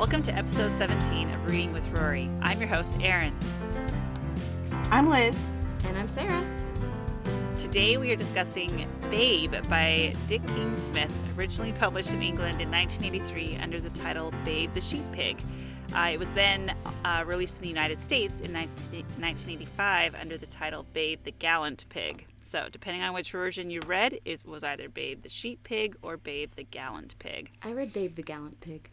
Welcome to episode 17 of Reading with Rory. I'm your host, Erin. I'm Liz. And I'm Sarah. Today we are discussing Babe by Dick King Smith, originally published in England in 1983 under the title Babe the Sheep Pig. Uh, it was then uh, released in the United States in 19, 1985 under the title Babe the Gallant Pig. So, depending on which version you read, it was either Babe the Sheep Pig or Babe the Gallant Pig. I read Babe the Gallant Pig.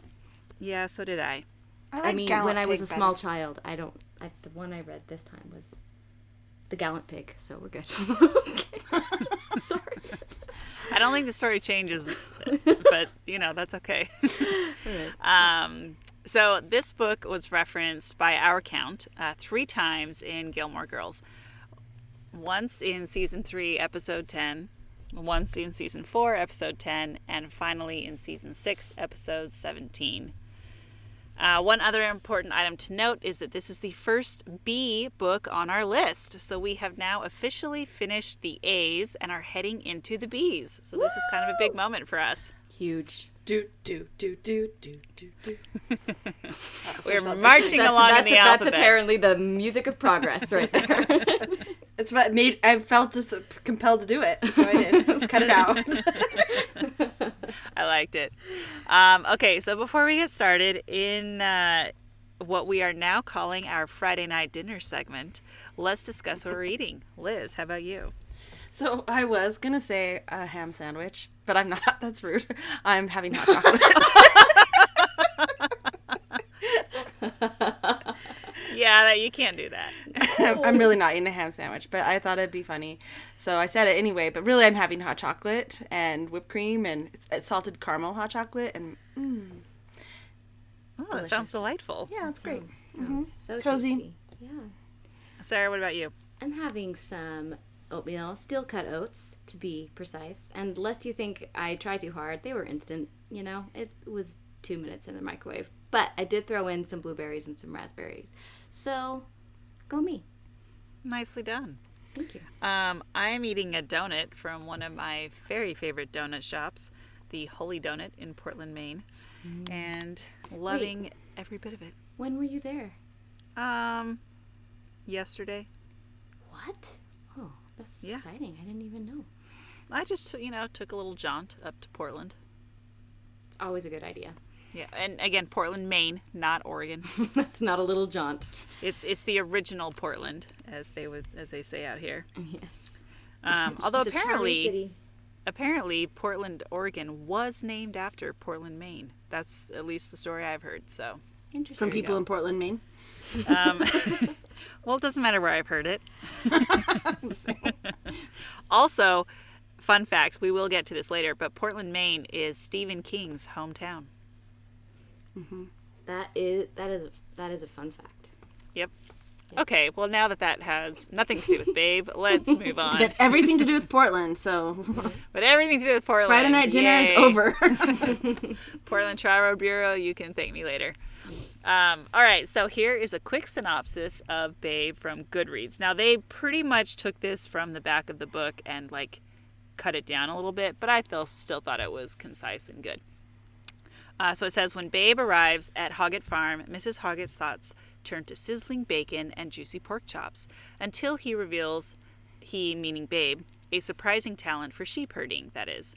Yeah, so did I. I, like mean, Gallant when I was Pig a small better. child, I don't. I, the one I read this time was the Gallant Pig, so we're good. Sorry. I don't think the story changes, but you know that's okay. um, so this book was referenced by our count uh, three times in Gilmore Girls. Once in season three, episode ten. Once in season four, episode ten, and finally in season six, episode seventeen. Uh, one other important item to note is that this is the first B book on our list. So we have now officially finished the A's and are heading into the B's. So this is kind of a big moment for us. Huge. Do do do do do do do. We're marching That's, along that's, in the that's alphabet. apparently the music of progress right there. It's what made I felt just compelled to do it, so I did. Let's cut it out. I liked it. Um, okay, so before we get started, in uh, what we are now calling our Friday night dinner segment, let's discuss what we're eating. Liz, how about you? so I was gonna say a ham sandwich, but I'm not. That's rude. I'm having hot chocolate. Yeah, that you can't do that. I'm really not eating a ham sandwich, but I thought it'd be funny, so I said it anyway. But really, I'm having hot chocolate and whipped cream and it's, it's salted caramel hot chocolate, and mm, Oh, that sounds delightful. yeah, it's great. Sounds so Cozy. tasty. Yeah. Sarah, what about you? I'm having some oatmeal, steel cut oats to be precise. And lest you think I tried too hard, they were instant. You know, it was two minutes in the microwave. But I did throw in some blueberries and some raspberries. So, go me. Nicely done. Thank you. Um, I am eating a donut from one of my very favorite donut shops, the Holy Donut in Portland, Maine, and loving every bit of it. When were you there? Um, yesterday, What? Oh, that's Yeah. exciting. I didn't even know. I just you know took a little jaunt up to Portland. It's always a good idea. Yeah, and again, Portland, Maine, not Oregon. that's not a little jaunt. it's it's the original Portland, as they would as they say out here. Yes. Um, although It's a apparently, city. apparently Portland, Oregon was named after Portland, Maine. That's at least the story I've heard. So, Interesting. From people in Portland, Maine. um, well, it doesn't matter where I've heard it. also, fun fact: we will get to this later, but Portland, Maine, is Stephen King's hometown. That is that is that is a fun fact. Yep. Okay, well, now that that has nothing to do with Babe, let's move on. But everything to do with Portland, so But everything to do with Portland. Friday night dinner Yay. is over. Portland Tri-Road Bureau, you can thank me later. Um, all right, so here is a quick synopsis of Babe from Goodreads. Now, they pretty much took this from the back of the book and, like, cut it down a little bit, but I still, still thought it was concise and good. Uh, so it says When Babe arrives at Hoggett Farm, Mrs. Hoggett's thoughts turn to sizzling bacon and juicy pork chops until he reveals, he meaning Babe, a surprising talent for sheep herding, that is.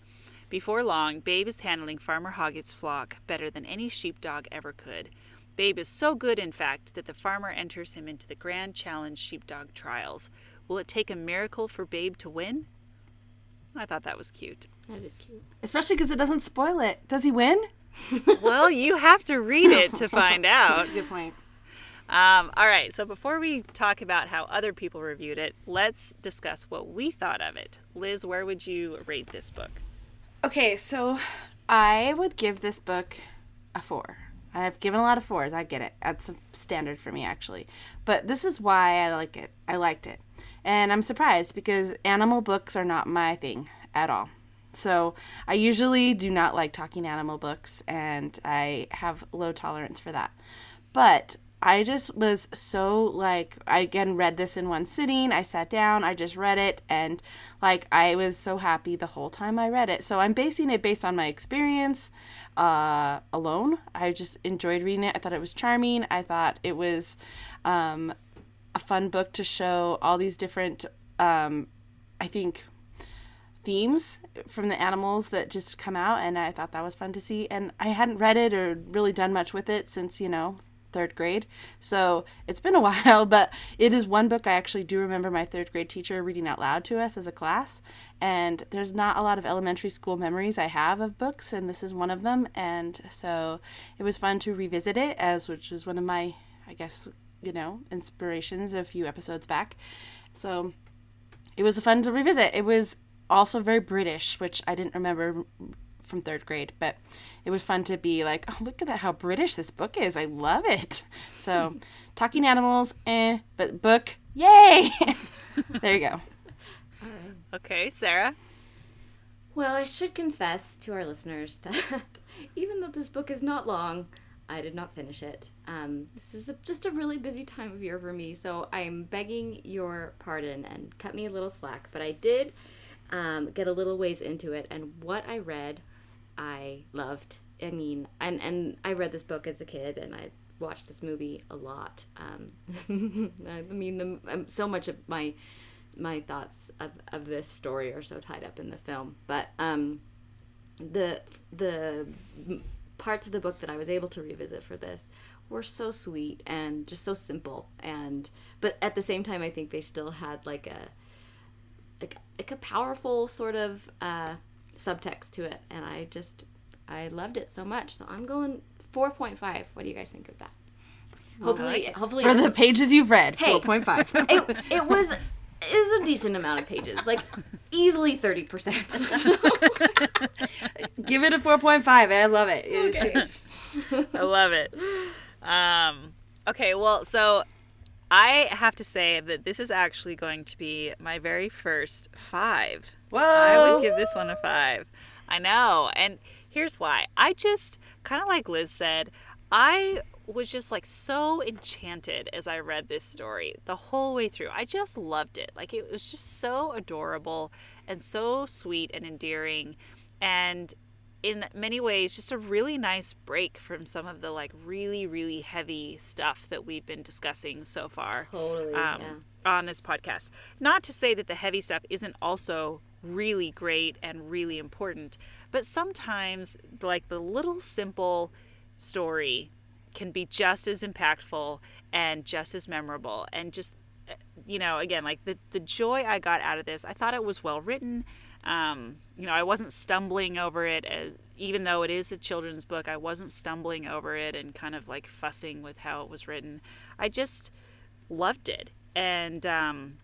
Before long, Babe is handling Farmer Hoggett's flock better than any sheepdog ever could. Babe is so good, in fact, that the farmer enters him into the Grand Challenge Sheepdog Trials. Will it take a miracle for Babe to win? I thought that was cute. That is cute. Especially because it doesn't spoil it. Does he win? well, you have to read it to find out. That's a Good point. Um, all right, so before we talk about how other people reviewed it, let's discuss what we thought of it. Liz, where would you rate this book? Okay, so I would give this book a four. I've given a lot of fours. I get it. That's a standard for me, actually. But this is why I like it. I liked it. And I'm surprised because animal books are not my thing at all. So I usually do not like talking animal books, and I have low tolerance for that. But I just was so like I again read this in one sitting. I sat down, I just read it and like I was so happy the whole time I read it. So I'm basing it based on my experience uh alone. I just enjoyed reading it. I thought it was charming. I thought it was um a fun book to show all these different um I think themes from the animals that just come out and I thought that was fun to see. And I hadn't read it or really done much with it since you know third grade. So it's been a while but it is one book I actually do remember my third grade teacher reading out loud to us as a class. And there's not a lot of elementary school memories I have of books and this is one of them. And so it was fun to revisit it as which was one of my I guess you know inspirations a few episodes back. So it was fun to revisit. It was also very British, which I didn't remember from third grade, but it was fun to be like, oh, look at that, how British this book is. I love it. So, talking animals, eh, but book, yay! there you go. Okay, Sarah. Well, I should confess to our listeners that even though this book is not long, I did not finish it. Um, this is a, just a really busy time of year for me, so I'm begging your pardon and cut me a little slack. But I did um, get a little ways into it, and what I read, I loved. I mean, and and I read this book as a kid, and I watched this movie a lot. Um, I mean, the, um, so much of my my thoughts of, of this story are so tied up in the film, but um, the the parts of the book that I was able to revisit for this were so sweet and just so simple and but at the same time I think they still had like a like, like a powerful sort of uh, subtext to it and I just I loved it so much so I'm going 4.5 what do you guys think of that hopefully like hopefully For the pages you've read, Hey. 4.5. it, it was it was a decent amount of pages like easily 30% so, Give it a 4.5. I love it. okay. I love it. Um, okay, well, so I have to say that this is actually going to be my very first five. Whoa. I would give this one a five. I know. And here's why. I just, kind of like Liz said, I was just like so enchanted as I read this story the whole way through. I just loved it. Like it was just so adorable and so sweet and endearing. And in many ways, just a really nice break from some of the like really, really heavy stuff that we've been discussing so far Totally, um, yeah. on this podcast. Not to say that the heavy stuff isn't also really great and really important, but sometimes, like the little simple story can be just as impactful and just as memorable and just uh, you know again like the the joy i got out of this i thought it was well written um, you know i wasn't stumbling over it as, even though it is a children's book i wasn't stumbling over it and kind of like fussing with how it was written. I just loved it and um,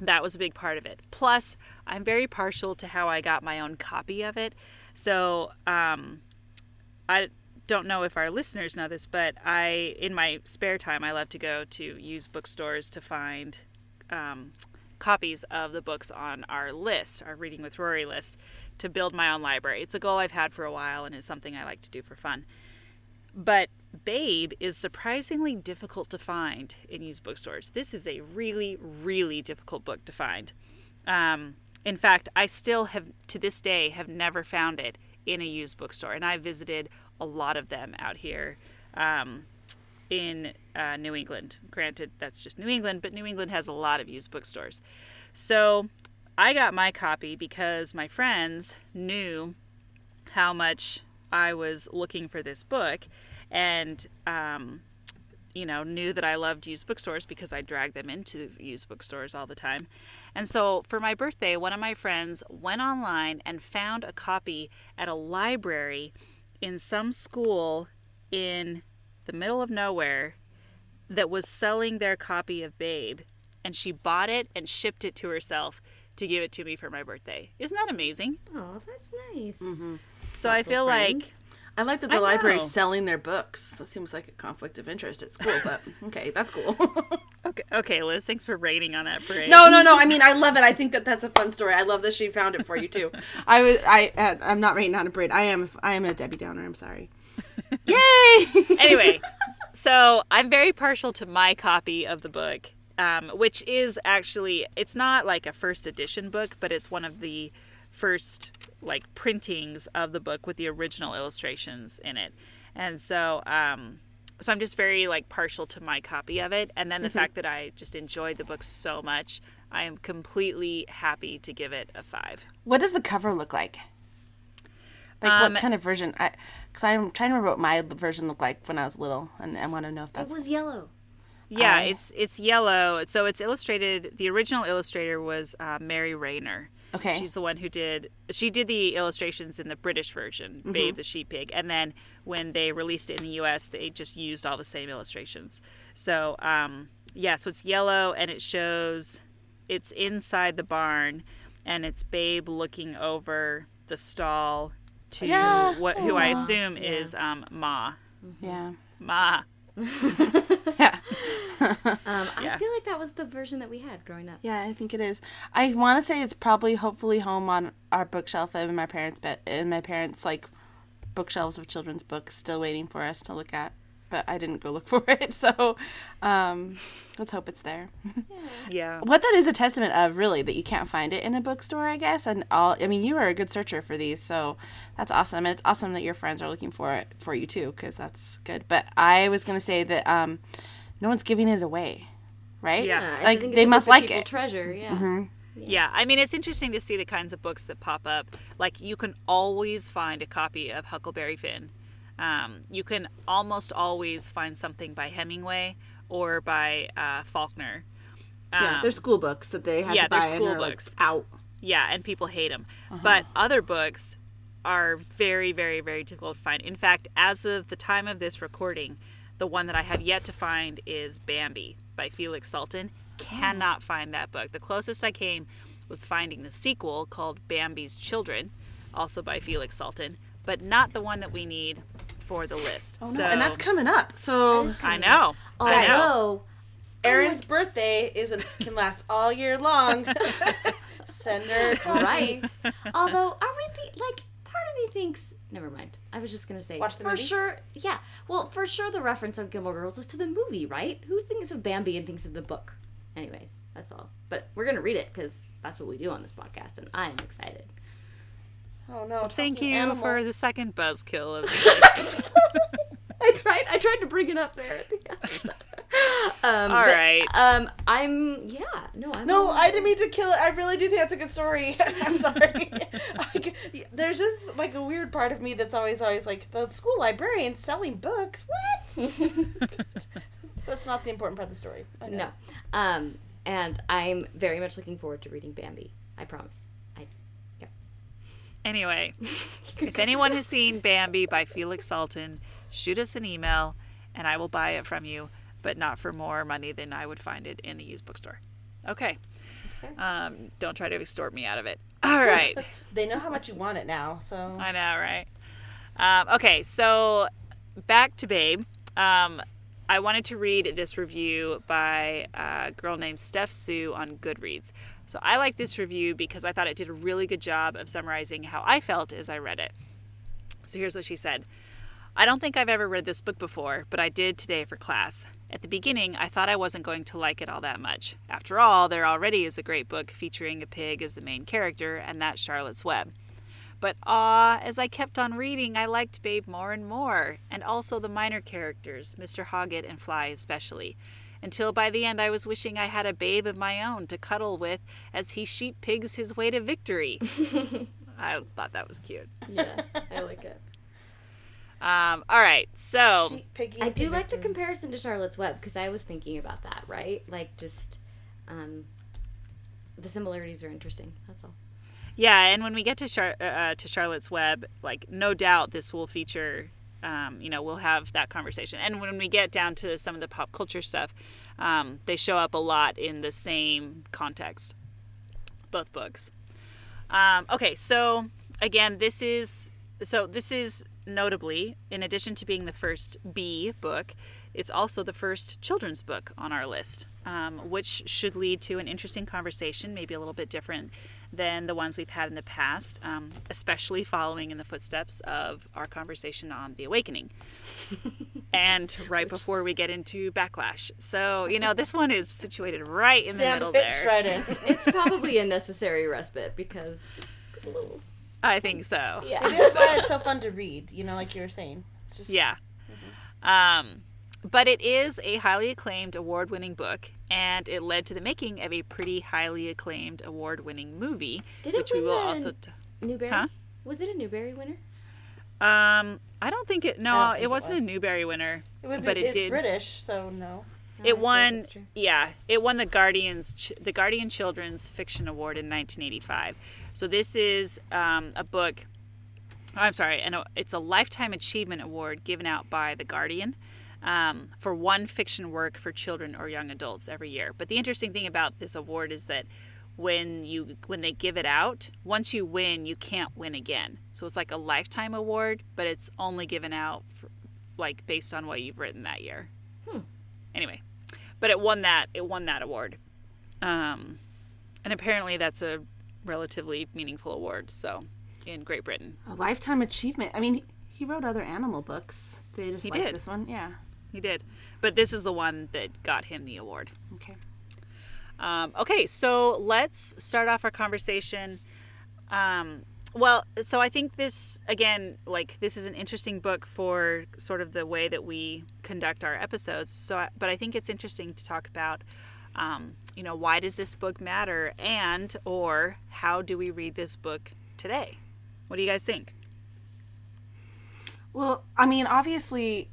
that was a big part of it. Plus i'm very partial to how i got my own copy of it. So um, I don't know if our listeners know this, but I, in my spare time, I love to go to used bookstores to find um, copies of the books on our list, our Reading with Rory list, to build my own library. It's a goal I've had for a while and is something I like to do for fun. But Babe is surprisingly difficult to find in used bookstores. This is a really, really difficult book to find. Um, in fact, I still have, to this day, have never found it in a used bookstore, and I visited a lot of them out here um, in uh, New England. Granted, that's just New England, but New England has a lot of used bookstores. So I got my copy because my friends knew how much I was looking for this book, and um, you know, knew that I loved used bookstores because I dragged them into used bookstores all the time. And so for my birthday, one of my friends went online and found a copy at a library in some school in the middle of nowhere that was selling their copy of Babe. And she bought it and shipped it to herself to give it to me for my birthday. Isn't that amazing? Oh, that's nice. So I feel friend. like I like that the I library's know. selling their books. That seems like a conflict of interest at school, but okay, that's cool. okay, okay, Liz, thanks for rating on that parade. no, no, no. I mean, I love it. I think that that's a fun story. I love that she found it for you too. I was, I, uh, I'm not rating on a parade. I am, I am a Debbie Downer. I'm sorry. Yay! anyway, So I'm very partial to my copy of the book, um, which is actually it's not like a first edition book, but it's one of the first like printings of the book with the original illustrations in it, and so um, so I'm just very like partial to my copy of it, and then the fact that I just enjoyed the book so much, I am completely happy to give it a five. What does the cover look like? Like Um, what kind of version? I because I'm trying to remember what my version looked like when I was little, and I want to know if It that's was yellow. Yeah, I- it's it's yellow. So it's illustrated. The original illustrator was uh, Mary Rayner. Okay. She's the one who did. She did the illustrations in the British version, Mm-hmm. Babe the Sheep Pig, and then when they released it in the U.S., they just used all the same illustrations. So um, yeah, so it's yellow and it shows it's inside the barn, and it's Babe looking over the stall to Yeah. what who I assume is um, Ma. yeah. Ma. Yeah. Um, Yeah. I feel like that was the version that we had growing up. Yeah, I think it is. I want to say it's probably hopefully home on our bookshelf in my parents' bed in my parents' like bookshelves of children's books, still waiting for us to look at. But I didn't go look for it, so um, let's hope it's there. Yeah. what that is a testament of, really, that you can't find it in a bookstore, I guess. And all, I mean, you are a good searcher for these, so that's awesome. And it's awesome that your friends are looking for it for you too, because that's good. But I was gonna say that um, no one's giving it away, right? Yeah. I like think it's they a must book that like people it. Treasure, yeah. Yeah, I mean, it's interesting to see the kinds of books that pop up. Like, you can always find a copy of Huckleberry Finn. Um, you can almost always find something by Hemingway or by uh, Faulkner. yeah, Um, they're school books that they have yeah, to buy they're and school are, like, books. out. Yeah, and people hate them. Uh-huh. But other books are very, very, very difficult to find. In fact, as of the time of this recording, the one that I have yet to find is Bambi by Felix Salten. Cannot find that book. The closest I came was finding the sequel called Bambi's Children, also by Felix Salten, but not the one that we need for the list. Oh, so no. And that's coming up. So I know. I know. Although, Erin's birthday isn't can last all year long. Send her right. Although, are we the, like? Part of me thinks. Never mind. I was just gonna say Watch the for movie? sure. Yeah. Well, for sure, the reference of Gilmore Girls is to the movie, right? Who thinks of Bambi and thinks of the book? Anyways, that's all. But we're gonna read it because that's what we do on this podcast, and I'm excited. Oh no! Thank talking you for the second buzzkill of the I tried. I tried to bring it up there at the end. um, All but, right. Um, I'm. Yeah. No, I'm. No, all- I didn't mean to kill it. I really do think that's a good story. I'm sorry. like, there's just like a weird part of me that's always, always like the school librarian selling books. What? that's not the important part of the story. No. Um, and I'm very much looking forward to reading Bambi. I promise. Anyway, if anyone has seen Bambi by Felix Salten, shoot us an email and I will buy it from you, but not for more money than I would find it in a used bookstore. Okay. That's fair. Um, don't try to extort me out of it. All right. They know how much you want it now, so. I know, right? Um, okay, so back to Babe. Um, I wanted to read this review by a girl named Steph Sue on Goodreads. So I like this review because I thought it did a really good job of summarizing how I felt as I read it. So here's what she said I don't think I've ever read this book before, but I did today for class. At the beginning, I thought I wasn't going to like it all that much. After all, there already is a great book featuring a pig as the main character, and that's Charlotte's Web. But ah, as I kept on reading, I liked Babe more and more, and also the minor characters, Mr. Hoggett and Fly especially, until by the end I was wishing I had a babe of my own to cuddle with as he sheep pigs his way to victory. I thought that was cute. yeah, I like it. Um, all right, so I do like the comparison to Charlotte's Web because I was thinking about that. Right, like just um, the similarities are interesting. That's all. Yeah, and when we get to Char- uh, to Charlotte's Web, like no doubt this will feature. Um, you know, we'll have that conversation, and when we get down to some of the pop culture stuff, um, they show up a lot in the same context. Both books. Um, okay, so again, this is so this is notably, in addition to being the first B book, it's also the first children's book on our list, um, which should lead to an interesting conversation, maybe a little bit different than the ones we've had in the past, um, especially following in the footsteps of our conversation on The Awakening. and right before we get into Backlash. So, you know, this one is situated right in the middle Sandwich there. right in. It's probably a necessary respite because I think so. yeah. It is why it's so fun to read. You know, like you were saying. It's just Yeah. Um, but it is a highly acclaimed award winning book, and it led to the making of a pretty highly acclaimed award winning movie. Did it which we will the- also. T- Newbery. Huh? Was it a Newbery winner? um, I don't think it. No, think it it wasn't a was. Newbery winner, It would be, but it it's did. British, so no. Oh, It won. Yeah, it won the Guardian's the Guardian Children's Fiction Award in 1985. So this is um, a book. oh, I'm sorry, and it's a lifetime achievement award given out by the Guardian um, for one fiction work for children or young adults every year. But the interesting thing about this award is that when you when they give it out, once you win, you can't win again. So it's like a lifetime award, but it's only given out for, like based on what you've written that year. Hmm. Anyway, but it won that it won that award, um, and apparently that's a relatively meaningful award. So in Great Britain, A lifetime achievement. I mean, he, wrote other animal books. They just He like did. this one. Yeah. He did, but this is the one that got him the award. Okay. Um, okay, so let's start off our conversation. Um, well, so I think this again, like this is an interesting book for sort of the way that we conduct our episodes. So, but I think it's interesting to talk about, um, you know, why does this book matter, and or how do we read this book today? What do you guys think? Well, I mean, obviously,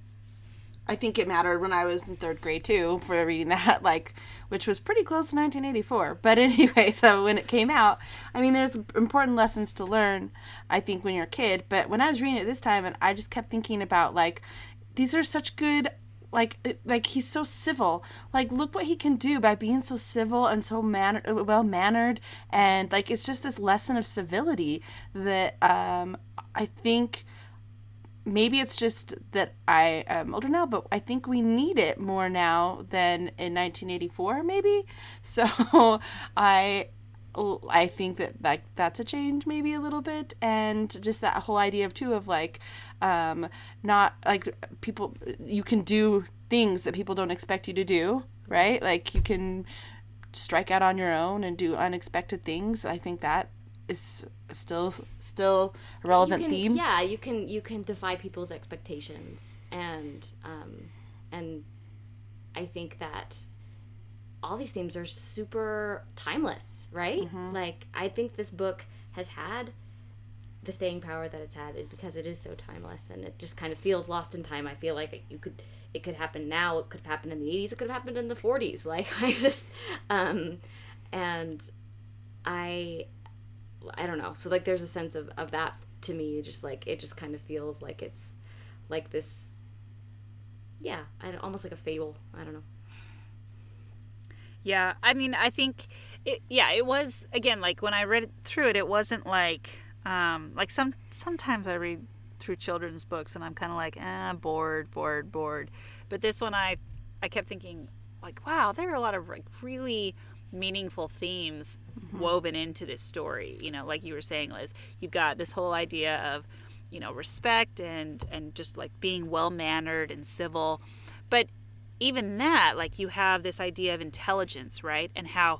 I think it mattered when I was in third grade too for reading that, like, which was pretty close to 1984. But anyway, so when it came out, I mean, there's important lessons to learn, I think, when you're a kid. But when I was reading it this time, and I just kept thinking about, like, these are such good. Like, like he's so civil. Like, look what he can do by being so civil and so manner, well mannered, and like it's just this lesson of civility that um, I think maybe it's just that I am older now, but I think we need it more now than in 1984, maybe. So I I think that like that's a change maybe a little bit. And just that whole idea of too of like um not like people you can do things that people don't expect you to do right? Like you can strike out on your own and do unexpected things. I think that is still still a relevant can, theme Yeah, you can you can defy people's expectations, and um, and I think that all these themes are super timeless, right? Like I think this book has had the staying power that it's had is because it is so timeless and it just kind of feels lost in time. I feel like you could it could happen now, it could have happened in the 80s, it could have happened in the 40s. Like I just um and I I don't know. So like there's a sense of of that to me just like it just kind of feels like it's like this yeah, I almost like a fable. I don't know. Yeah, I mean, I think, it, yeah, it was again like when I read through it, it wasn't like, um, like some sometimes I read through children's books and I'm kind of like, eh, bored, bored, bored. But this one, I, I kept thinking, like, wow, there are a lot of like really meaningful themes mm-hmm. woven into this story. You know, like you were saying, Liz, you've got this whole idea of, you know, respect and and just like being well mannered and civil, but even that, like you have this idea of intelligence, right? And how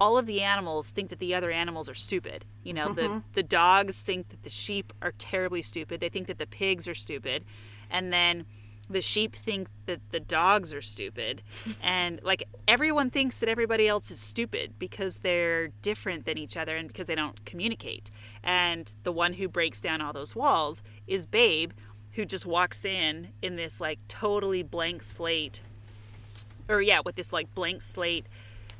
all of the animals think that the other animals are stupid. You know, the mm-hmm. the dogs think that the sheep are terribly stupid. They think that the pigs are stupid. And then the sheep think that the dogs are stupid. And like everyone thinks that everybody else is stupid because they're different than each other and because they don't communicate. And the one who breaks down all those walls is Babe, who just walks in in this like totally blank slate or yeah, with this like blank slate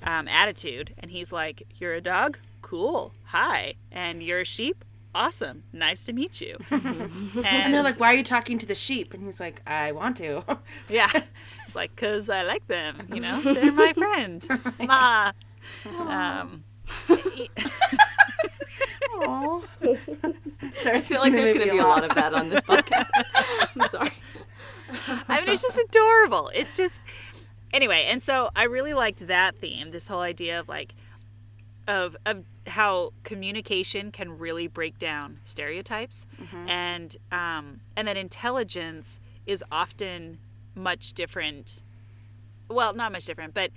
um, attitude, and he's like, "You're a dog, cool, hi, and you're a sheep, awesome, nice to meet you." and, and they're like why are you talking to the sheep and he's like i want to "Yeah," it's like, "Cause I like them, you know, they're my friend, ma." Um, Oh. I feel like there's going to be a lot of that on this podcast. I'm sorry. I mean, it's just adorable. It's just anyway, and so I really liked that theme. This whole idea of like of of how communication can really break down stereotypes, and um, and that intelligence is often much different. Well, not much different, but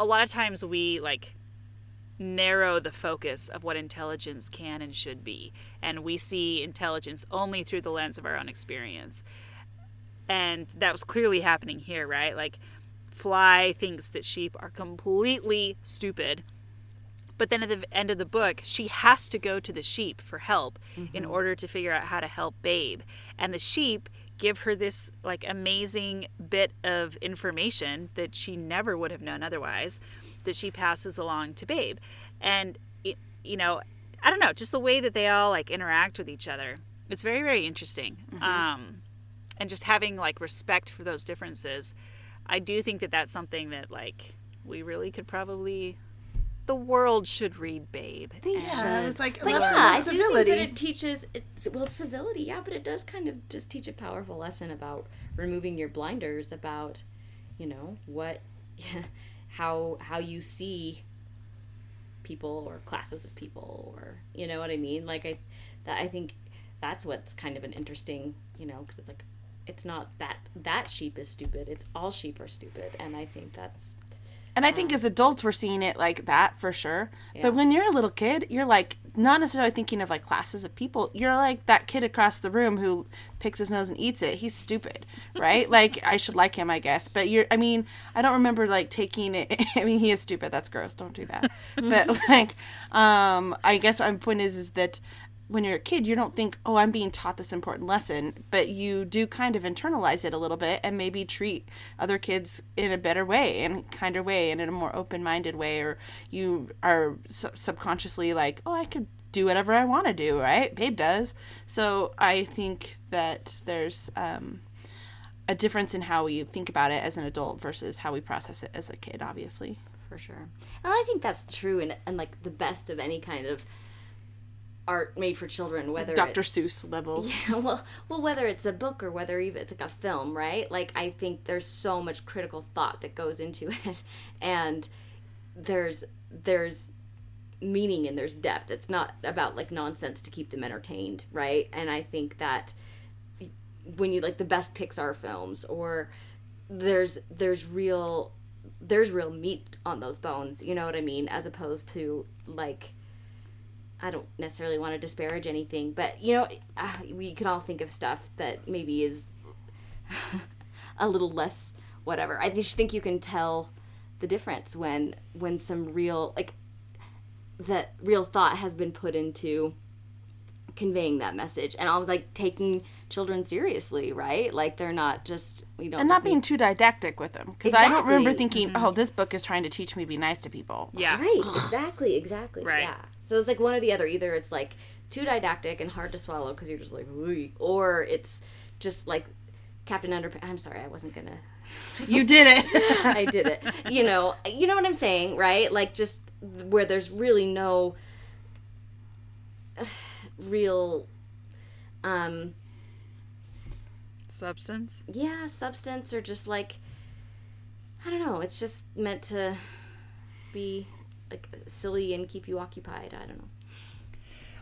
a lot of times we like narrow the focus of what intelligence can and should be. And we see intelligence only through the lens of our own experience. And that was clearly happening here right? Like fly thinks that sheep are completely stupid but then at the end of the book she has to go to the sheep for help in order to figure out how to help babe. And the sheep give her this like amazing bit of information that she never would have known otherwise that she passes along to babe. And it, you know i don't know just the way that they all like interact with each other it's very very interesting. Um and just having like respect for those differences i do think that that's something that like we really could probably the world should read babe They And- should. Yeah, it was like but yeah, in I do think that it teaches it's well civility, yeah, but it does kind of just teach a powerful lesson about removing your blinders about, you know, what how how you see people or classes of people or you know what I mean? Like I that I think that's what's kind of an interesting, you know, because it's like it's not that that sheep is stupid. It's all sheep are stupid, and I think that's And I think as adults, we're seeing it like that for sure. Yeah. But when you're a little kid, you're like not necessarily thinking of like classes of people. You're like that kid across the room who picks his nose and eats it. He's stupid, right? like I should like him, I guess. But you're, I mean, I don't remember like taking it. I mean, he is stupid. That's gross. Don't do that. but like, um, I guess my point is, is that when you're a kid, you don't think, oh, I'm being taught this important lesson, but you do kind of internalize it a little bit and maybe treat other kids in a better way and kinder way and in a more open minded way, or you are su- subconsciously like, oh, I could do whatever I want to do, right? Babe does. So I think that there's um, a difference in how we think about it as an adult versus how we process it as a kid, obviously. for sure. And I think that's true and and like the best of any kind of art made for children, whether Dr. Seuss level. Yeah, well, well, whether it's a book or whether even it's like a film, right? Like I think there's so much critical thought that goes into it, and there's there's meaning and there's depth. It's not about like nonsense to keep them entertained, right? And I think that when you like the best Pixar films or there's there's real there's real meat on those bones, you know what I mean, as opposed to like I don't necessarily want to disparage anything, but you know, uh, we can all think of stuff that maybe is a little less whatever. I just think you can tell the difference when when some real like that real thought has been put into conveying that message and all like taking children seriously, right? Like they're not just we don't and not being need- too didactic with them because I don't remember Exactly. thinking, oh, this book is trying to teach me to be nice to people. yeah Right, exactly, exactly. Right. Yeah. So it's like one or the other. Either it's like too didactic and hard to swallow because you're just like, "Ooh," or it's just like Captain Underpants. I'm sorry, I wasn't gonna. You did it. I did it. You know, you know what I'm saying, right? Like just where there's really no real, um, substance yeah, substance or just like I don't know. It's just meant to be like silly and keep you occupied. I don't know.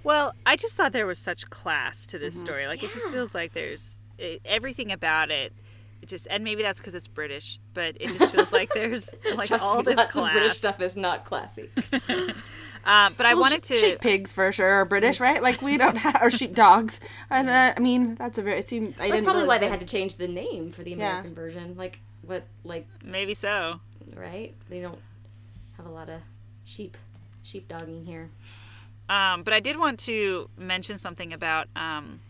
Well, I just thought there was such class to this story. Like it just feels like there's it, everything about it. It just and maybe that's because it's British, but it just feels like there's like Trust all me, this lots of British stuff is not classy. Um, but I Well, wanted to. sheep pigs for sure are British, right? Like we don't have or sheep dogs, and uh, I mean that's a very. It seemed I That's didn't probably really why they had to change the name for the Yeah. American version. Like what? Like Maybe so. right? They don't have a lot of sheep sheep dogging here. Um, but I did want to mention something about um,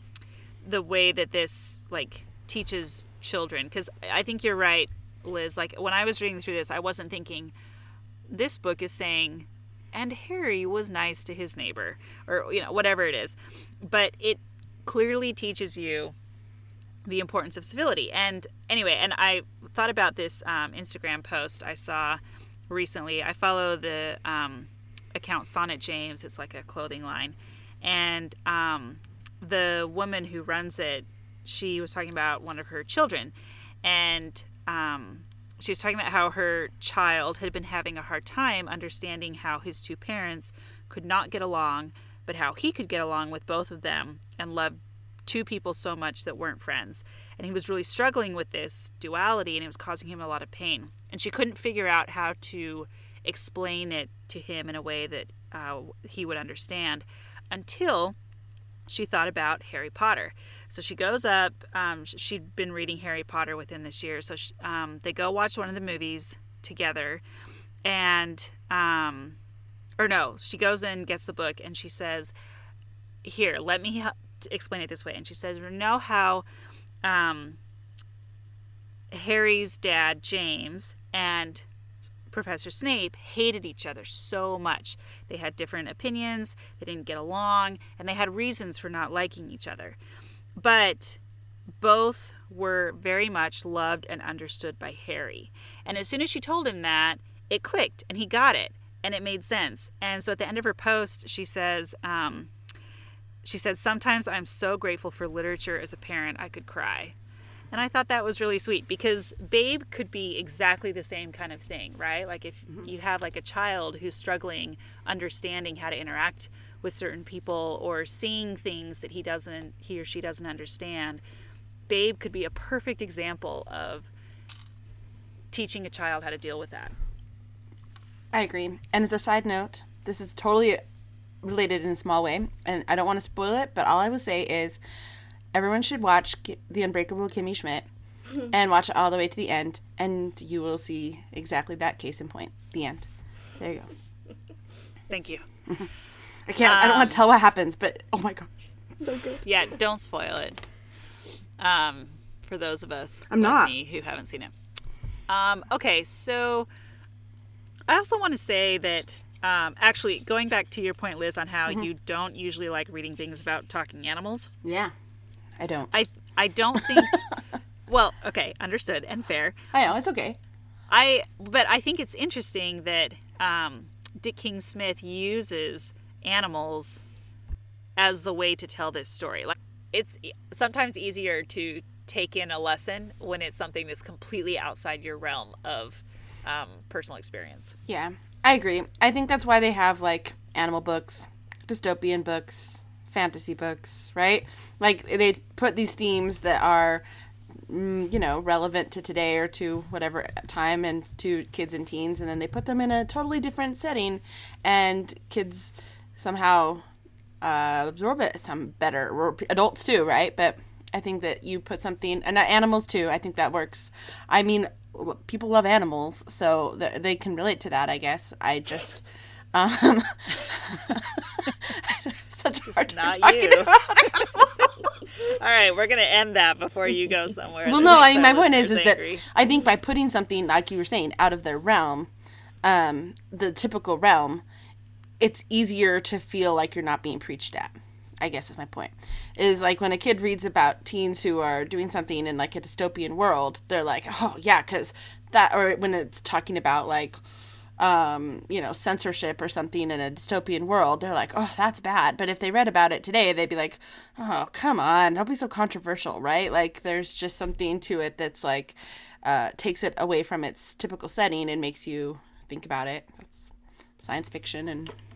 the way that this like teaches children because I think you're right, Liz. Like when I was reading through this, I wasn't thinking this book is saying, and Harry was nice to his neighbor, or you know whatever it is, but it clearly teaches you the importance of civility. And anyway, and I thought about this um, Instagram post I saw recently. I follow the um, account Sonnet James. It's like a clothing line, and um, the woman who runs it, she was talking about one of her children, and um, she was talking about how her child had been having a hard time understanding how his two parents could not get along, but how he could get along with both of them and love two people so much that weren't friends. And he was really struggling with this duality and it was causing him a lot of pain. And she couldn't figure out how to explain it to him in a way that uh, he would understand until she thought about Harry Potter. So she goes up. Um, she'd been reading Harry Potter within this year. So she, um, they go watch one of the movies together. And, um, or no, she goes in, gets the book, and she says, Here, let me explain it this way. And she says, You know how um, Harry's dad, James, and Professor Snape hated each other so much. They had different opinions, they didn't get along, and they had reasons for not liking each other. But both were very much loved and understood by Harry. And as soon as she told him that, it clicked and he got it and it made sense. And so at the end of her post, she says, um, she says, Sometimes I'm so grateful for literature as a parent, I could cry. And I thought that was really sweet because Babe could be exactly the same kind of thing, right? Like if mm-hmm. you have like a child who's struggling understanding how to interact with certain people or seeing things that he doesn't he or she doesn't understand, Babe could be a perfect example of teaching a child how to deal with that. I agree. And as a side note, this is totally related in a small way, and I don't want to spoil it, but all I will say is everyone should watch The Unbreakable Kimmy Schmidt and watch it all the way to the end, and you will see exactly that case in point. The end. There you go. Thank you. I can't. Um, I don't want to um, tell what happens, but oh my gosh, so good. Yeah, don't spoil it. Um, for those of us I'm not me who haven't seen it. Um, okay, so I also want to say that um, actually going back to your point, Liz, on how mm-hmm. you don't usually like reading things about talking animals. Yeah. I don't. I I don't think. well, okay, understood and fair. I know it's okay. I but I think it's interesting that um, Dick King Smith uses animals as the way to tell this story. Like it's sometimes easier to take in a lesson when it's something that's completely outside your realm of um, personal experience. Yeah, I agree. I think that's why they have like animal books, dystopian books, fantasy books, right? Like they put these themes that are mm, you know relevant to today or to whatever time and to kids and teens and then they put them in a totally different setting and kids somehow uh, absorb it some better or adults too right but i think that you put something and animals too i think that works i mean people love animals so they can relate to that i guess i just um, such a hard time not you. All right, we're gonna end that before you go somewhere. Well, no, I mean my point is, is that I think by putting something like you were saying out of their realm, um, the typical realm, it's easier to feel like you're not being preached at. I guess is my point. Is like when a kid reads about teens who are doing something in like a dystopian world, they're like, oh yeah, because that, or when it's talking about like um, you know, censorship or something in a dystopian world, they're like, oh, that's bad. But if they read about it today, they'd be like, oh, come on, don't be so controversial, right? Like, there's just something to it that's like, uh, takes it away from its typical setting and makes you think about it. That's science fiction, and, and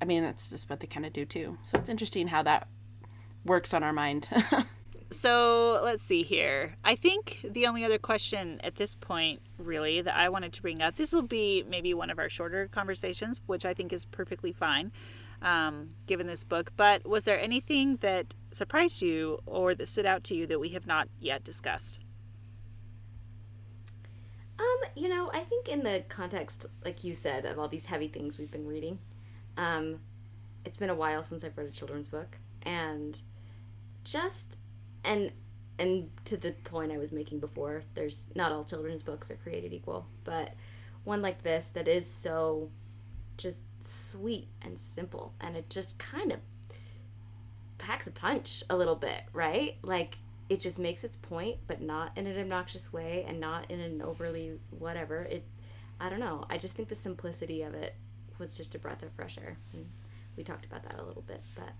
I mean, that's just what they kind of do too. So it's interesting how that works on our mind. so let's see here. I think the only other question at this point, really, that I wanted to bring up, this will be maybe one of our shorter conversations, which I think is perfectly fine um, given this book. But was there anything that surprised you or that stood out to you that we have not yet discussed? Um, you know, I think in the context, like you said, of all these heavy things we've been reading, um, it's been a while since I've read a children's book, and just and and to the point I was making before, there's not all children's books are created equal, but one like this that is so just sweet and simple and it just kind of packs a punch a little bit, right? Like it just makes its point, but not in an obnoxious way and not in an overly whatever. It I don't know. I just think the simplicity of it was just a breath of fresh air. And we talked about that a little bit, but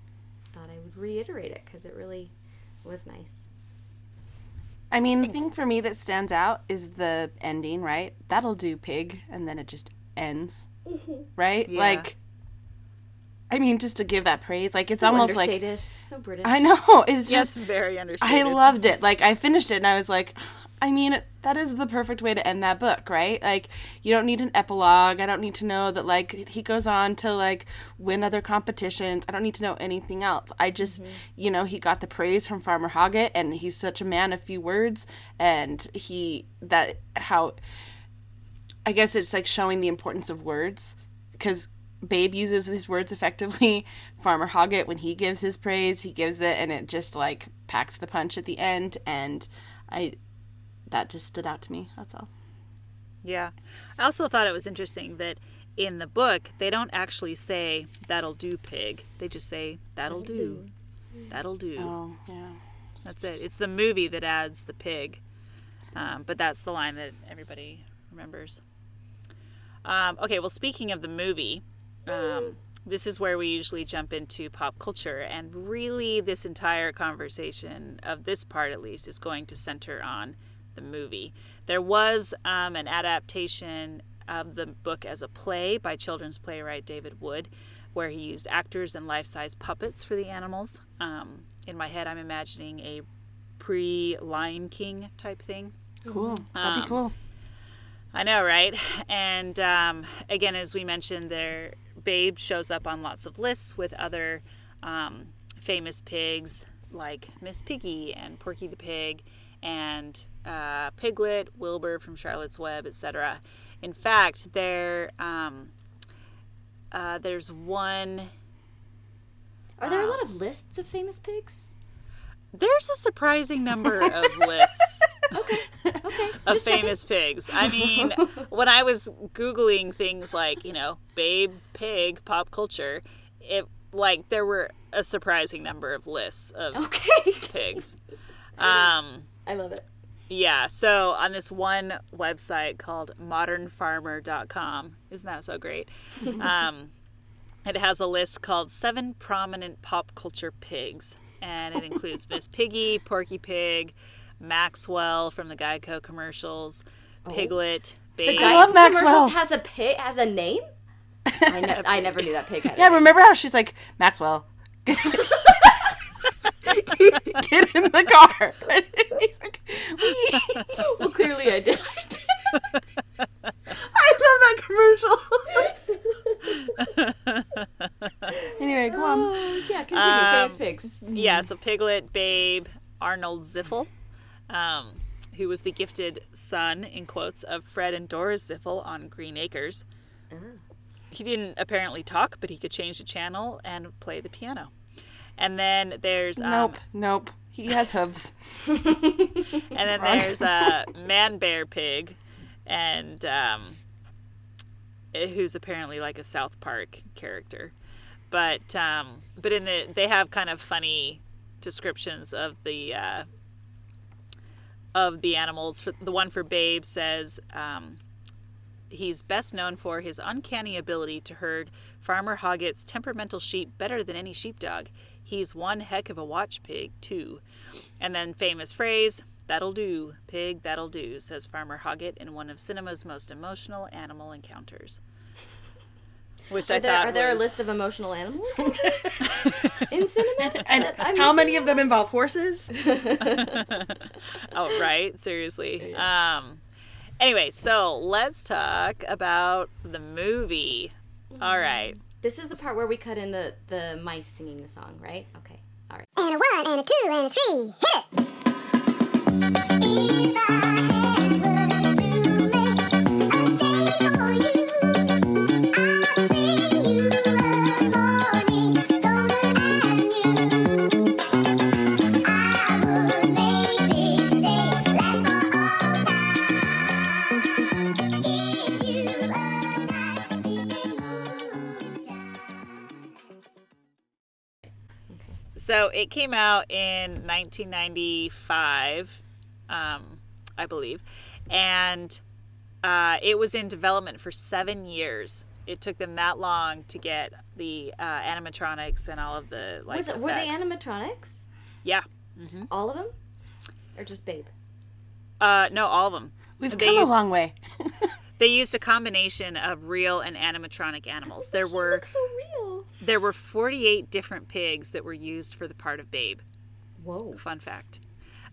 thought I would reiterate it because it really was nice. I mean, the thing for me that stands out is the ending, right? That'll do, pig, and then it just ends, right? Yeah. Like, I mean, just to give that praise, like it's So almost like so British. I know it's Yes, just very understated. I loved it. Like I finished it and I was like, I mean, that is the perfect way to end that book, right? Like you don't need an epilogue. I don't need to know that like he goes on to like win other competitions. I don't need to know anything else. I just, mm-hmm. you know, he got the praise from Farmer Hoggett and he's such a man of few words and he that how I guess it's like showing the importance of words because Babe uses these words effectively. Farmer Hoggett, when he gives his praise, he gives it, and it just like packs the punch at the end. And I, that just stood out to me. That's all. Yeah. I also thought it was interesting that in the book, they don't actually say, that'll do, pig. They just say, that'll do. That'll do. Oh yeah. That's it. It's the movie that adds the pig. Um, but that's the line that everybody remembers. Um, okay, well, speaking of the movie, um, this is where we usually jump into pop culture. And really, this entire conversation, of this part at least, is going to center on the movie. There was um, an adaptation of the book as a play by children's playwright David Wood, where he used actors and life size puppets for the animals. Um, in my head, I'm imagining a pre Lion King type thing. Cool. That'd Um, be cool. I know, right? And um, again, as we mentioned, there Babe shows up on lots of lists with other um, famous pigs like Miss Piggy and Porky the Pig and uh, Piglet, Wilbur from Charlotte's Web, etc. In fact, there um, uh, there's one. Are there a lot of lists of famous pigs? There's a surprising number of lists. Okay, Okay. of just checking. famous pigs. I mean, when I was googling things like you know, babe, pig, pop culture, it like there were a surprising number of lists of Okay, pigs. Um, I love it. Yeah. So on this one website called ModernFarmer.com, isn't that so great? Um, it has a list called seven prominent pop culture pigs, and it includes Miss Piggy, Porky Pig, Maxwell from the Geico commercials, Piglet, The Babe. guy love who commercials has a pig has a name. I, ne- I never knew that pig had. a Yeah, name. remember how she's like Maxwell. Get in the car. Well, clearly I did. I love that commercial. anyway, go on. Oh, yeah, continue. famous Um, pigs. Yeah, so Piglet, Babe, Arnold Ziffel, um, who was the gifted son, in quotes, of Fred and Doris Ziffel on Green Acres. He didn't apparently talk, but he could change the channel and play the piano. And then there's um, Nope, nope. He has hooves. and then there's a man bear pig, and um, eh, who's apparently like a South Park character. But um, but in the they have kind of funny descriptions of the uh, of the animals. For the one for Babe says. Um, He's best known for his uncanny ability to herd Farmer Hoggett's temperamental sheep better than any sheepdog. He's one heck of a watch pig, too. And then famous phrase, that'll do, pig, that'll do, says Farmer Hoggett in one of cinema's most emotional animal encounters. Which I Are there, thought are there was, a list of emotional animals in cinema? And that how many missing? of them involve horses? Oh, right, seriously. Um anyway, so let's talk about the movie. All right. This is the part where we cut in the the mice singing the song, right? Okay. All right. And a one, and a two, and a three. Hit it! So it came out in 1995, um, I believe, and uh, it was in development for seven years. it took them that long to get the uh, animatronics and all of the like. Was it, were they animatronics? Yeah. All of them, or just Babe? Uh, no, all of them. We've They come used- a long way. They used a combination of real and animatronic animals. There were looks so real. There were 48 different pigs that were used for the part of Babe. Whoa. Fun fact.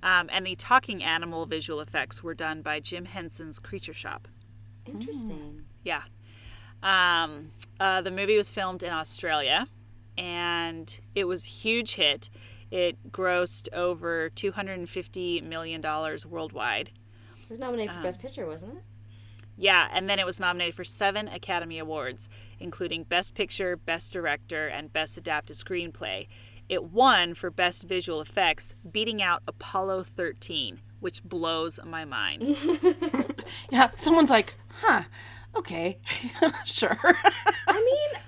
Um, and the talking animal visual effects were done by Jim Henson's Creature Shop. Interesting. Yeah. Um, uh, the movie was filmed in Australia, and it was a huge hit. It grossed over 250 million dollars worldwide. It was nominated Um, for Best Picture, wasn't it? Yeah, and then it was nominated for seven Academy Awards, including Best Picture, Best Director, and Best Adapted Screenplay. It won for Best Visual Effects, beating out Apollo 13, which blows my mind. Yeah, someone's like, huh, okay, sure. I mean,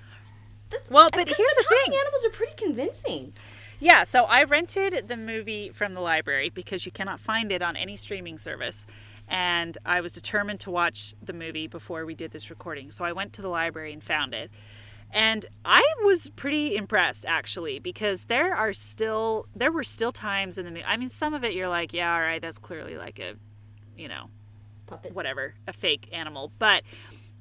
Well, but here's the the thing. animals are pretty convincing. Yeah, so I rented the movie from the library because you cannot find it on any streaming service. And I was determined to watch the movie before we did this recording. So I went to the library and found it. And I was pretty impressed actually because there are still there were still times in the movie. I mean some of it you're like, yeah, all right, that's clearly like a you know, Puppet. whatever, a fake animal. But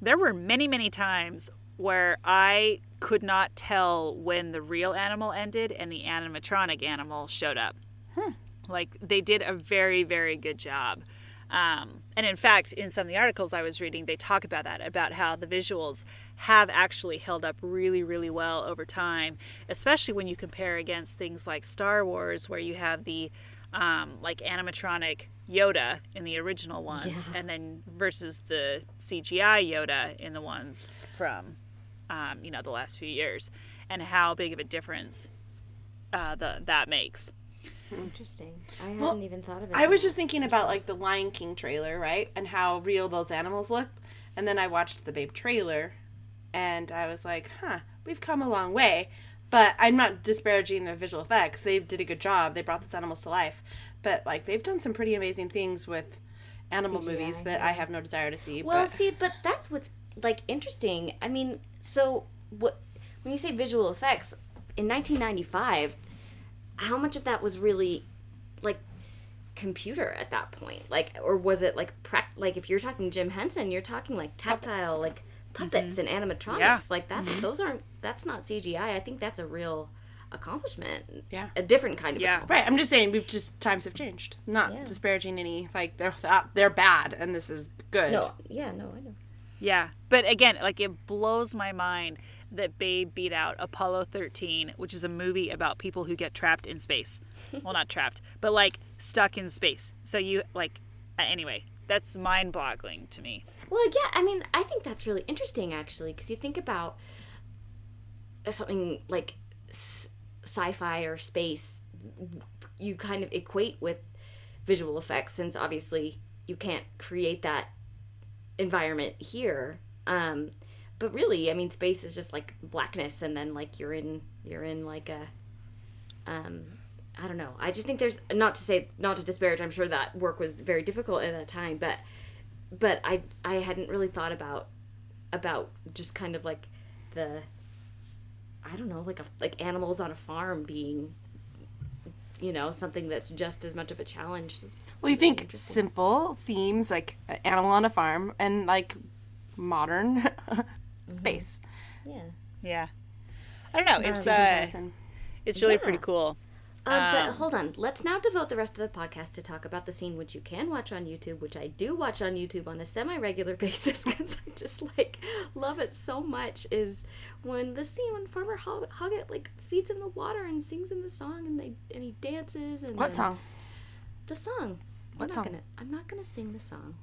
there were many, many times where I could not tell when the real animal ended and the animatronic animal showed up. Like they did a very, very good job. Um, and in fact, in some of the articles I was reading, they talk about that, about how the visuals have actually held up really, really well over time, especially when you compare against things like Star Wars, where you have the um, like animatronic Yoda in the original ones, and then versus the CGI Yoda in the ones from, um, you know, the last few years, and how big of a difference uh, the that makes. Hmm. Interesting. I Well, hadn't even thought of it. I was just thinking about like the Lion King trailer, right? And how real those animals looked. And then I watched the Babe trailer and I was like, huh, we've come a long way. But I'm not disparaging the visual effects. They did a good job. They brought these animals to life. But like they've done some pretty amazing things with animal CGI, movies that I have no desire to see. Well, but see, but that's what's like interesting. I mean, so what when you say visual effects in 1995, how much of that was really like computer at that point? Like or was it like prac- like if you're talking Jim Henson, you're talking like tactile like puppets mm-hmm. and animatronics. Yeah. Like that's mm-hmm. those aren't that's not CGI. I think that's a real accomplishment. Yeah. A different kind of Yeah. accomplishment. Right, I'm just saying we've just times have changed. Not Yeah. disparaging any like they're they're bad and this is good. No, yeah, no, I know. Yeah, but again, like it blows my mind that Babe beat out Apollo 13, which is a movie about people who get trapped in space. well, not trapped, but like stuck in space. So you like uh, anyway, that's mind-boggling to me. Well, yeah, I mean, I think that's really interesting actually, because you think about something like sci-fi or space, you kind of equate with visual effects, since obviously you can't create that environment here. Um, but really, I mean, space is just like blackness, and then like you're in you're in like a um, I don't know. I just think there's not to say not to disparage. I'm sure that work was very difficult at that time, but but I I hadn't really thought about about just kind of like the I don't know like a, like animals on a farm being you know something that's just as much of a challenge. as- Well, you think simple themes like animal on a farm and like modern space. Yeah. Yeah. I don't know. It's uh, it's really Yeah. pretty cool. Um, but hold on. Let's now devote the rest of the podcast to talk about the scene which you can watch on YouTube, which I do watch on YouTube on a semi-regular basis because I just like love it so much. Is when the scene when Farmer Hog- Hoggett like feeds him the water and sings him the song and they and he dances and What then- song? The song. What I'm not song? gonna. I'm not gonna sing the song.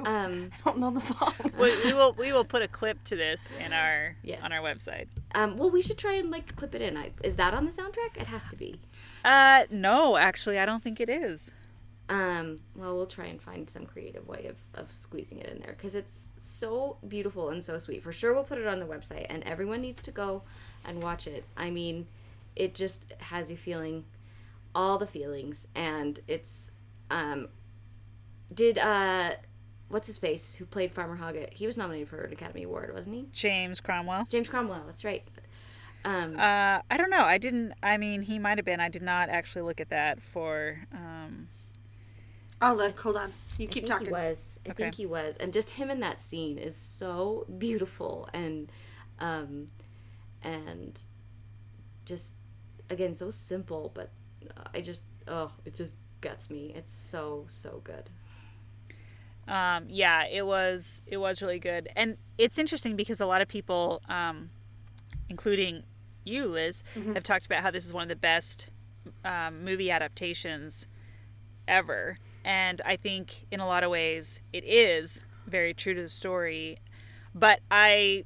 Um, I don't know the song. we, we will we will put a clip to this in our Yes. on our website. um, well, we should try and like clip it in. I, is that on the soundtrack? It has to be. Uh no, actually I don't think it is. Um, well, we'll try and find some creative way of, of squeezing it in there because it's so beautiful and so sweet. For sure, we'll put it on the website, and everyone needs to go and watch it. I mean, it just has you feeling all the feelings, and it's. Um, did uh, what's his face who played Farmer Hoggett? He was nominated for an Academy Award, wasn't he? James Cromwell. James Cromwell. That's right. Um, Uh, I don't know. I didn't. I mean, he might have been. I did not actually look at that for. Um, Oh, look, hold on. You I keep think talking. he was. I Okay. think he was, and just him in that scene is so beautiful and, um, and just again so simple, but I just oh it just gets me. It's so so good. Um, yeah, it was. It was really good, and it's interesting because a lot of people, um, including you, Liz, have talked about how this is one of the best um, movie adaptations ever, and I think in a lot of ways it is very true to the story, but I.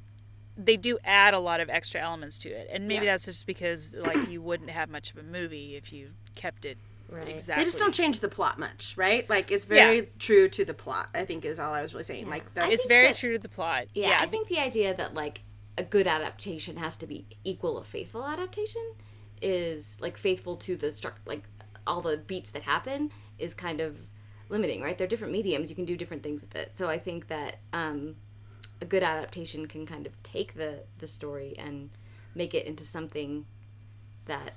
They do add a lot of extra elements to it, and maybe Yeah. that's just because like you wouldn't have much of a movie if you kept it Right. exactly. They just don't change the plot much, right? Like it's very Yeah. true to the plot. I think is all I was really saying. Like that. It's very that- true to the plot. Yeah, I think the idea that like a good adaptation has to be equal a faithful adaptation is like faithful to the struct like all the beats that happen is kind of limiting, right? They're different mediums, you can do different things with it. So I think that um, a good adaptation can kind of take the the story and make it into something that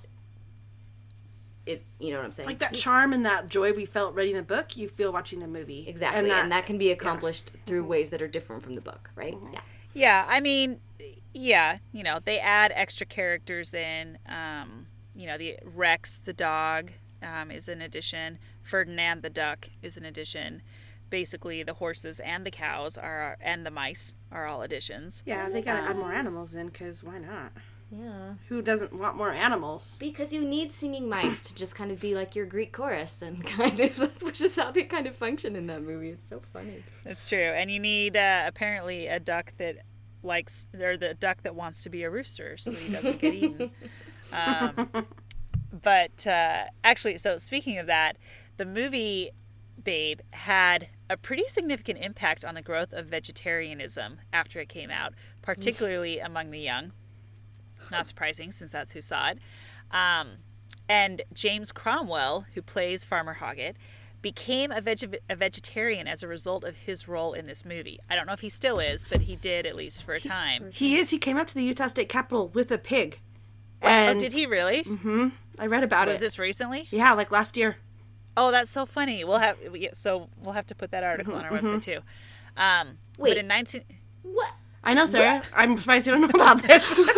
it you know what I'm saying? like that charm and that joy we felt reading the book, you feel watching the movie. Exactly, and that, can be accomplished through ways that are different from the book, right? Yeah. Yeah, I mean, yeah, you know, they add extra characters in. Um, you know, the Rex the dog um, is an addition. Ferdinand the duck is an addition. Basically, the horses and the cows are and the mice are all additions. yeah, they gotta add more animals in because why not? Yeah. Who doesn't want more animals? Because you need singing mice to just kind of be like your Greek chorus, and kind of that's which is how they kind of function in that movie. It's so funny. That's true, and you need uh, apparently a duck that likes or the duck that wants to be a rooster so that he doesn't get eaten. Um, but uh, actually, so speaking of that, the movie Babe had a pretty significant impact on the growth of vegetarianism after it came out, particularly among the young. Not surprising, since that's who saw it. Um, and James Cromwell, who plays Farmer Hoggett, became a, veg- a vegetarian as a result of his role in this movie. I don't know if he still is, but he did at least for a time. He is. He came up to the Utah State Capitol with a pig. Oh, did he really? Mm-hmm. I read about Was it. Was this recently? Yeah, like last year. Oh, that's so funny. We'll have so we'll have to put that article on our website too. Um, Wait. but in 19 What? I know, Sarah. I'm surprised you don't know about this.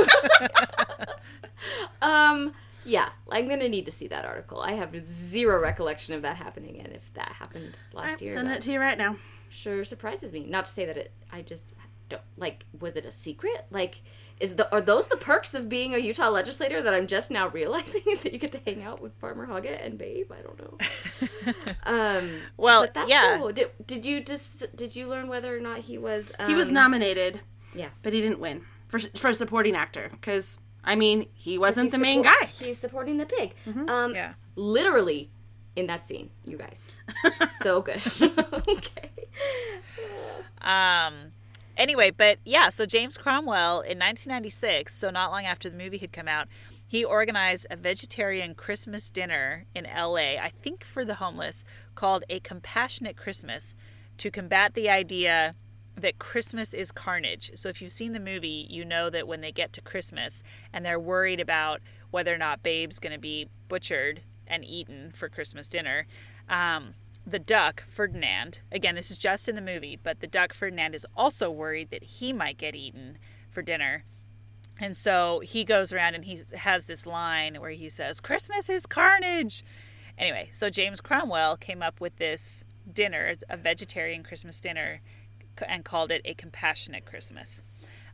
Um. Yeah, I'm gonna need to see that article. I have zero recollection of that happening, and if that happened last year, Send it to you right now. sure surprises me. Not to say that it. I just don't like. Was it a secret? Like, is the are those the perks of being a Utah legislator that I'm just now realizing is that you get to hang out with Farmer Hoggett and Babe? I don't know. um. Well, but that's yeah. cool. Did, did you just did you learn whether or not he was? Um, He was nominated, Yeah. but he didn't win for for supporting actor because I mean he wasn't the main support- guy. Mm-hmm. He's supporting the pig. Um, Yeah. Literally in that scene, you guys. so good. okay. Um, anyway, but yeah, so James Cromwell in 1996, so not long after the movie had come out, he organized a vegetarian Christmas dinner in LA, I think for the homeless, called A Compassionate Christmas to combat the idea that Christmas is carnage. So if you've seen the movie, you know that when they get to Christmas and they're worried about whether or not Babe's going to be butchered and eaten for Christmas dinner, um, the duck, Ferdinand, again, this is just in the movie, but the duck, Ferdinand, is also worried that he might get eaten for dinner. And so he goes around and he has this line where he says, Christmas is carnage. Anyway, so James Cromwell came up with this dinner, a vegetarian Christmas dinner, and called it a compassionate Christmas.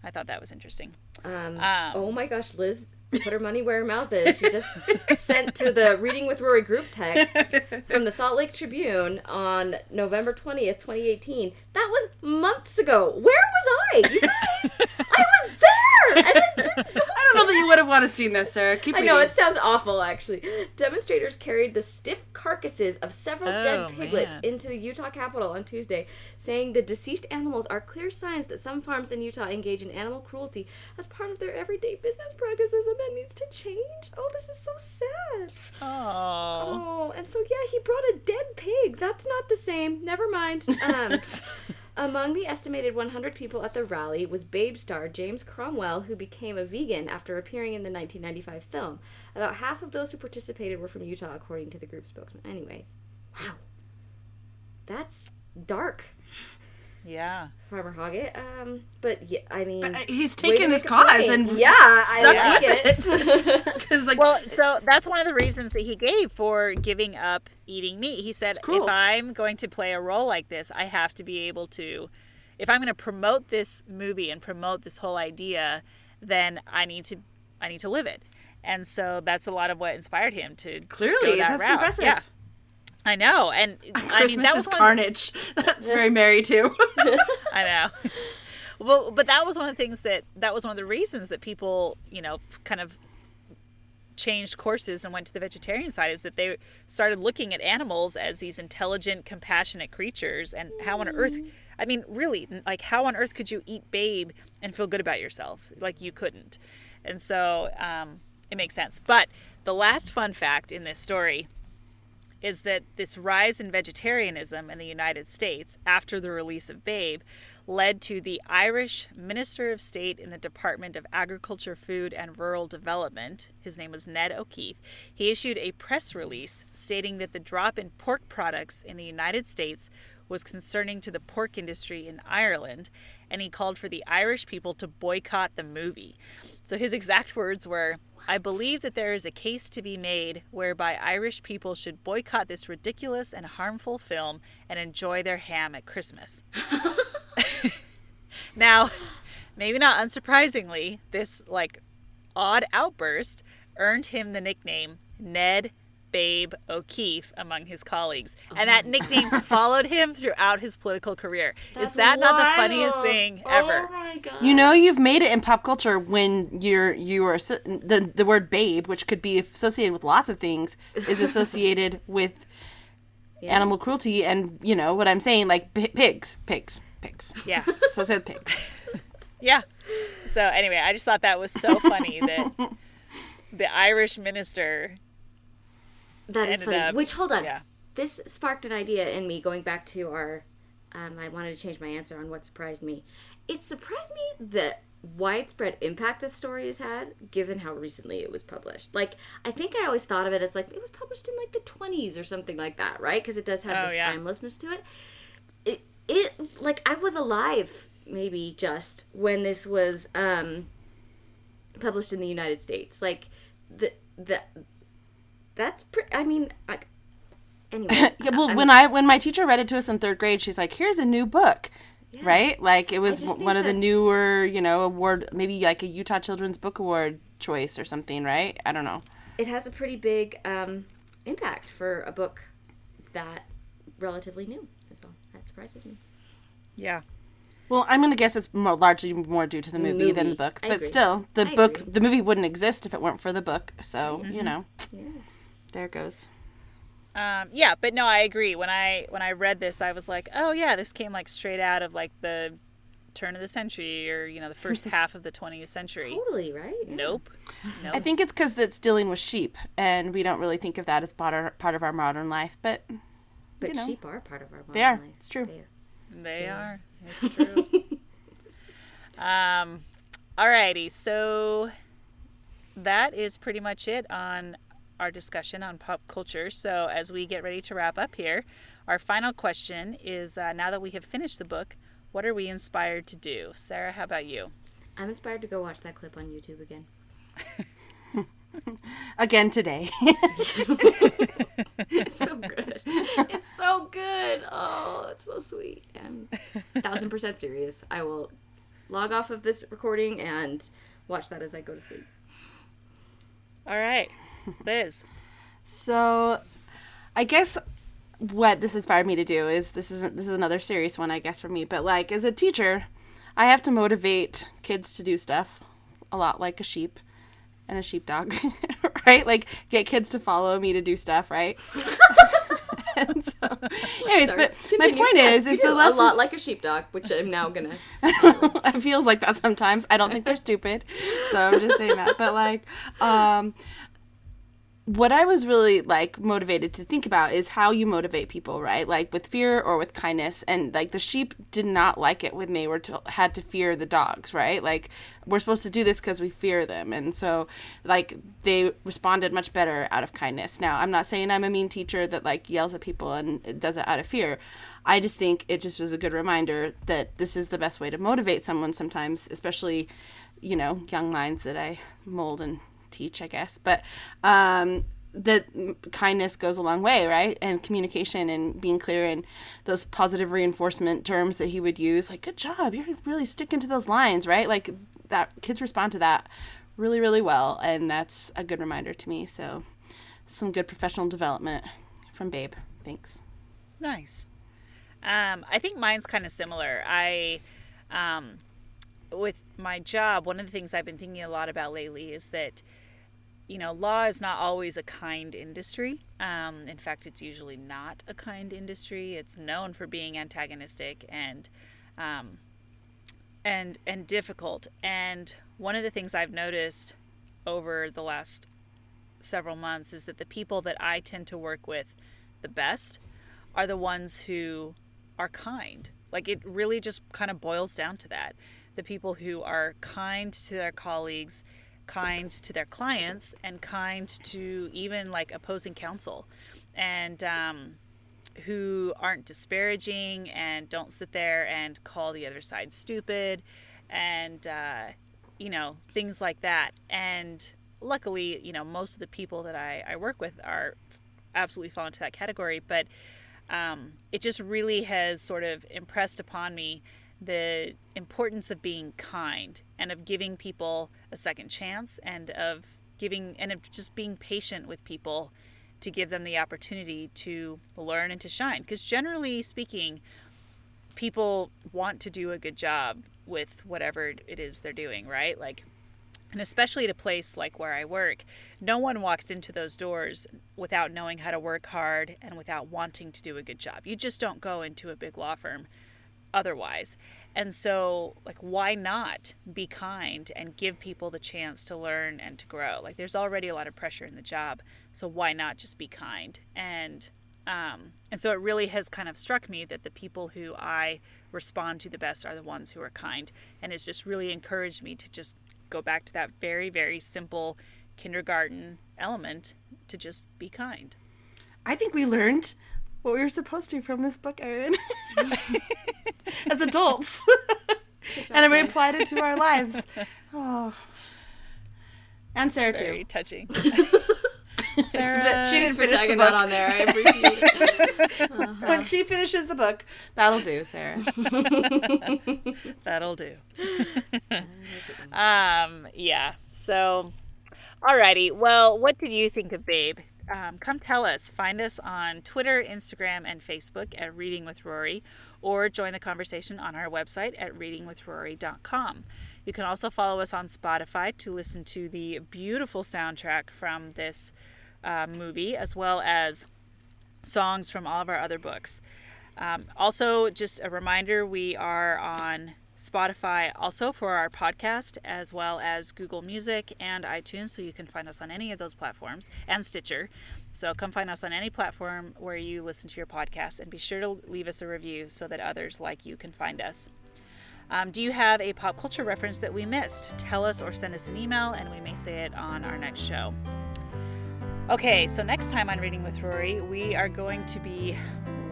I thought that was interesting. Um, Um, oh my gosh, Liz put her money where her mouth is. She just sent to the Reading with Rory group text from the Salt Lake Tribune on November 20th, 2018. That was months ago. Where was I? You guys, I was there. And I didn't go I don't know that you would have want to see this, Sarah. Keep I know reading. it sounds awful. Actually, demonstrators carried the stiff carcasses of several Oh, dead piglets man. into the Utah Capitol on Tuesday, saying the deceased animals are clear signs that some farms in Utah engage in animal cruelty as part of their everyday business practices, and that needs to change. Oh, this is so sad. Oh. Oh, and so yeah, he brought a dead pig. That's not the same. Never mind. Um, among the estimated 100 people at the rally was Babe star James Cromwell, who became a vegan after appearing in the 1995 film. About half of those who participated were from Utah, according to the group spokesman. Anyways, wow, that's dark, Yeah. Farmer Hoggett. Um, but yeah, I mean, But, uh, he's way to taken his cause and yeah, I stuck like with it. Because like, Well, so that's one of the reasons that he gave for giving up eating meat. He said, cruel. if I'm going to play a role like this, I have to be able to, if I'm going to promote this movie and promote this whole idea, then I need to, I need to live it. And so that's a lot of what inspired him to to go clearly, that that's route. impressive. Yeah, I know, and I Christmas mean that is was one carnage. That's very merry too. I know. Well, but that was one of the things that that was one of the reasons that people, you know, kind of changed courses and went to the vegetarian side is that they started looking at animals as these intelligent, compassionate creatures and how on earth I mean, really, like how on earth could you eat babe and feel good about yourself? Like you couldn't. And so um, it makes sense. But the last fun fact in this story is that this rise in vegetarianism in the United States after the release of Babe led to the Irish Minister of State in the Department of Agriculture, Food, and Rural Development. His name was Ned O'Keeffe. He issued a press release stating that the drop in pork products in the United States was concerning to the pork industry in Ireland, and he called for the Irish people to boycott the movie. So his exact words were I believe that there is a case to be made whereby Irish people should boycott this ridiculous and harmful film and enjoy their ham at Christmas. now, maybe not unsurprisingly, this like odd outburst earned him the nickname Ned Babe O'Keeffe among his colleagues. And that nickname followed him throughout his political career. Is that not the funniest wild. thing ever? Oh my god. You know, you've made it in pop culture when you're you are the the word babe, which could be associated with lots of things, is associated with animal cruelty, and you know what I'm saying, like p- pigs, pigs, pigs. Yeah. So I said pigs. Yeah. So anyway, I just thought that was so funny that the Irish minister That is funny. up- Which hold on. yeah. This sparked an idea in me going back to our um, I wanted to change my answer on what surprised me. It surprised me the widespread impact this story has had given how recently it was published. Like I think I always thought of it as like it was published in like the 20s or something like that, right? Because it does have Oh, this yeah. timelessness to it. It it like I was alive maybe just when this was um published in the United States. Like the the that's pretty. I mean, I, anyways. Yeah, well, I'm- when I when my teacher read it to us in third grade, she's like, "Here's a new book." Right? Like it was w- one of the newer, you know, award maybe like a Utah Children's Book Award choice or something, right? I don't know. it has a pretty big um, impact for a book that relatively new. That's all. That surprises me. Yeah. Well, I'm gonna guess it's more largely more due to the movie, than the book, I but agree. still, the I book, agree. the movie wouldn't exist if it weren't for the book. So you know, Yeah. There it goes. Um, yeah, but no, I agree. When I when I read this, I was like, oh yeah, this came like straight out of like the turn of the century or you know the first half of the 20th century. Totally right. Yeah. Nope. Nope. I think it's because it's dealing with sheep, and we don't really think of that as part of, part of our modern life. But But you know. sheep are part of our modern They are. life. It's true. They are. They are. It's true. um, alrighty. So that is pretty much it on our discussion on pop culture. So as we get ready to wrap up here, our final question is: uh, Now that we have finished the book, what are we inspired to do? Sarah, how about you? I'm inspired to go watch that clip on YouTube again. again today, It's so good. it's so good. Oh, it's so sweet. I'm thousand percent serious. I will log off of this recording and watch that as I go to sleep. All right, Liz. so I guess what this inspired me to do is this isn't this is another serious one, I guess, for me. But like as a teacher, I have to motivate kids to do stuff a lot like a sheep, and a sheepdog, right? Like get kids to follow me to do stuff, right? and so, anyways, Sorry. but my point Yes, is, is the a lot like a sheepdog, which I'm now gonna. it feels like that sometimes. I don't think they're stupid, so I'm just saying that. But like, um, what I was really like motivated to think about is how you motivate people, right? Like with fear or with kindness. And like the sheep did not like it when they were to, had to fear the dogs, right? Like we're supposed to do this because we fear them, and so like they responded much better out of kindness. Now I'm not saying I'm a mean teacher that like yells at people and does it out of fear. I just think it just was a good reminder that this is the best way to motivate someone sometimes, especially, you know, young minds that I mold and teach, I guess. But um, that kindness goes a long way, right? And communication and being clear and those positive reinforcement terms that he would use, like "good job, you're really sticking to those lines," right? Like that kids respond to that really, really well, and that's a good reminder to me. So, some good professional development from Babe. Thanks. Nice. Um, I think mine's kind of similar. I, um, with my job, one of the things I've been thinking a lot about lately is that, you know, law is not always a kind industry. Um, in fact, it's usually not a kind industry. It's known for being antagonistic and, um, and and difficult. And one of the things I've noticed over the last several months is that the people that I tend to work with the best are the ones who are kind. Like it really just kind of boils down to that. The people who are kind to their colleagues, kind to their clients, and kind to even like opposing counsel, and um, who aren't disparaging and don't sit there and call the other side stupid and uh, you know things like that. And luckily you know most of the people that I, I work with are absolutely fall into that category. But um, it just really has sort of impressed upon me the importance of being kind and of giving people a second chance and of giving and of just being patient with people to give them the opportunity to learn and to shine because generally speaking people want to do a good job with whatever it is they're doing right like and especially at a place like where I work, no one walks into those doors without knowing how to work hard and without wanting to do a good job. You just don't go into a big law firm otherwise. And so, like, why not be kind and give people the chance to learn and to grow? Like, there's already a lot of pressure in the job, so why not just be kind? And um, and so it really has kind of struck me that the people who I respond to the best are the ones who are kind, and it's just really encouraged me to just go back to that very very simple kindergarten element to just be kind. I think we learned what we were supposed to from this book, Erin, as adults, and we applied it to our lives. Oh, and Sarah Very too. touching. Sarah, she didn't for finish the tagging that on there. I appreciate it. When she finishes the book, that'll do, Sarah. That'll do. um, yeah. So, alrighty. Well, what did you think of Babe? Um, come tell us. Find us on Twitter, Instagram, and Facebook at Reading with Rory, or join the conversation on our website at readingwithrory.com. You can also follow us on Spotify to listen to the beautiful soundtrack from this uh, movie, as well as songs from all of our other books. Um, also, just a reminder we are on Spotify also for our podcast, as well as Google Music and iTunes, so you can find us on any of those platforms, and Stitcher. So come find us on any platform where you listen to your podcast, and be sure to leave us a review so that others like you can find us. Um, do you have a pop culture reference that we missed? Tell us or send us an email, and we may say it on our next show. Okay, so next time on Reading with Rory, we are going to be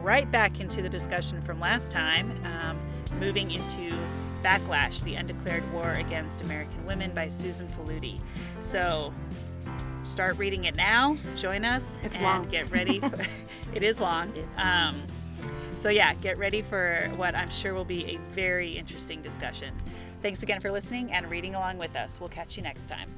right back into the discussion from last time, um, moving into Backlash, the Undeclared War Against American Women by Susan Faludi. So start reading it now, join us, It's and long. get ready. For, it is long. It's Um, so, yeah, get ready for what I'm sure will be a very interesting discussion. Thanks again for listening and reading along with us. We'll catch you next time.